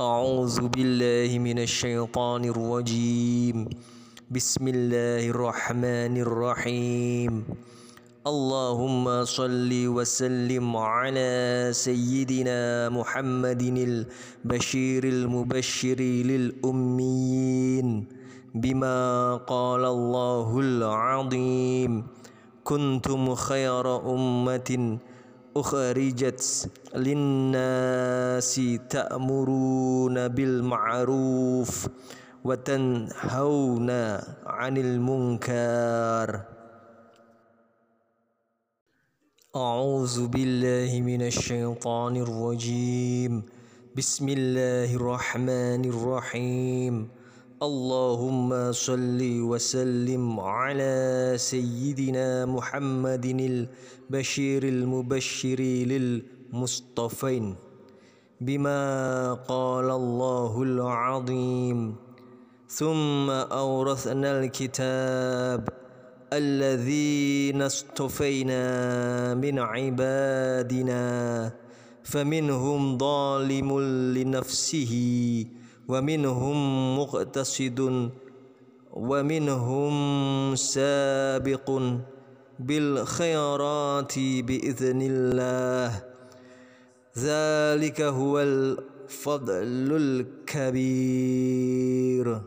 أعوذ بالله من الشيطان الرجيم. بسم الله الرحمن الرحيم. اللهم صل وسلم على سيدنا محمد البشير المبشر للأمين بما قال الله العظيم كنتم خير أمة أخرجت للناس تأمرون بالمعروف وتنهون عن المنكر. أعوذ بالله من الشيطان الرجيم. بسم الله الرحمن الرحيم. اللهم صل وسلم على سيدنا محمد البشير المبشر للمصطفين بما قال الله العظيم. ثم أورثنا الكتاب الذين اصطفينا من عبادنا فمنهم ظالم لنفسه ومنهم مقتصد ومنهم سابق بالخيرات بإذن الله. ذلك هو الفضل الكبير.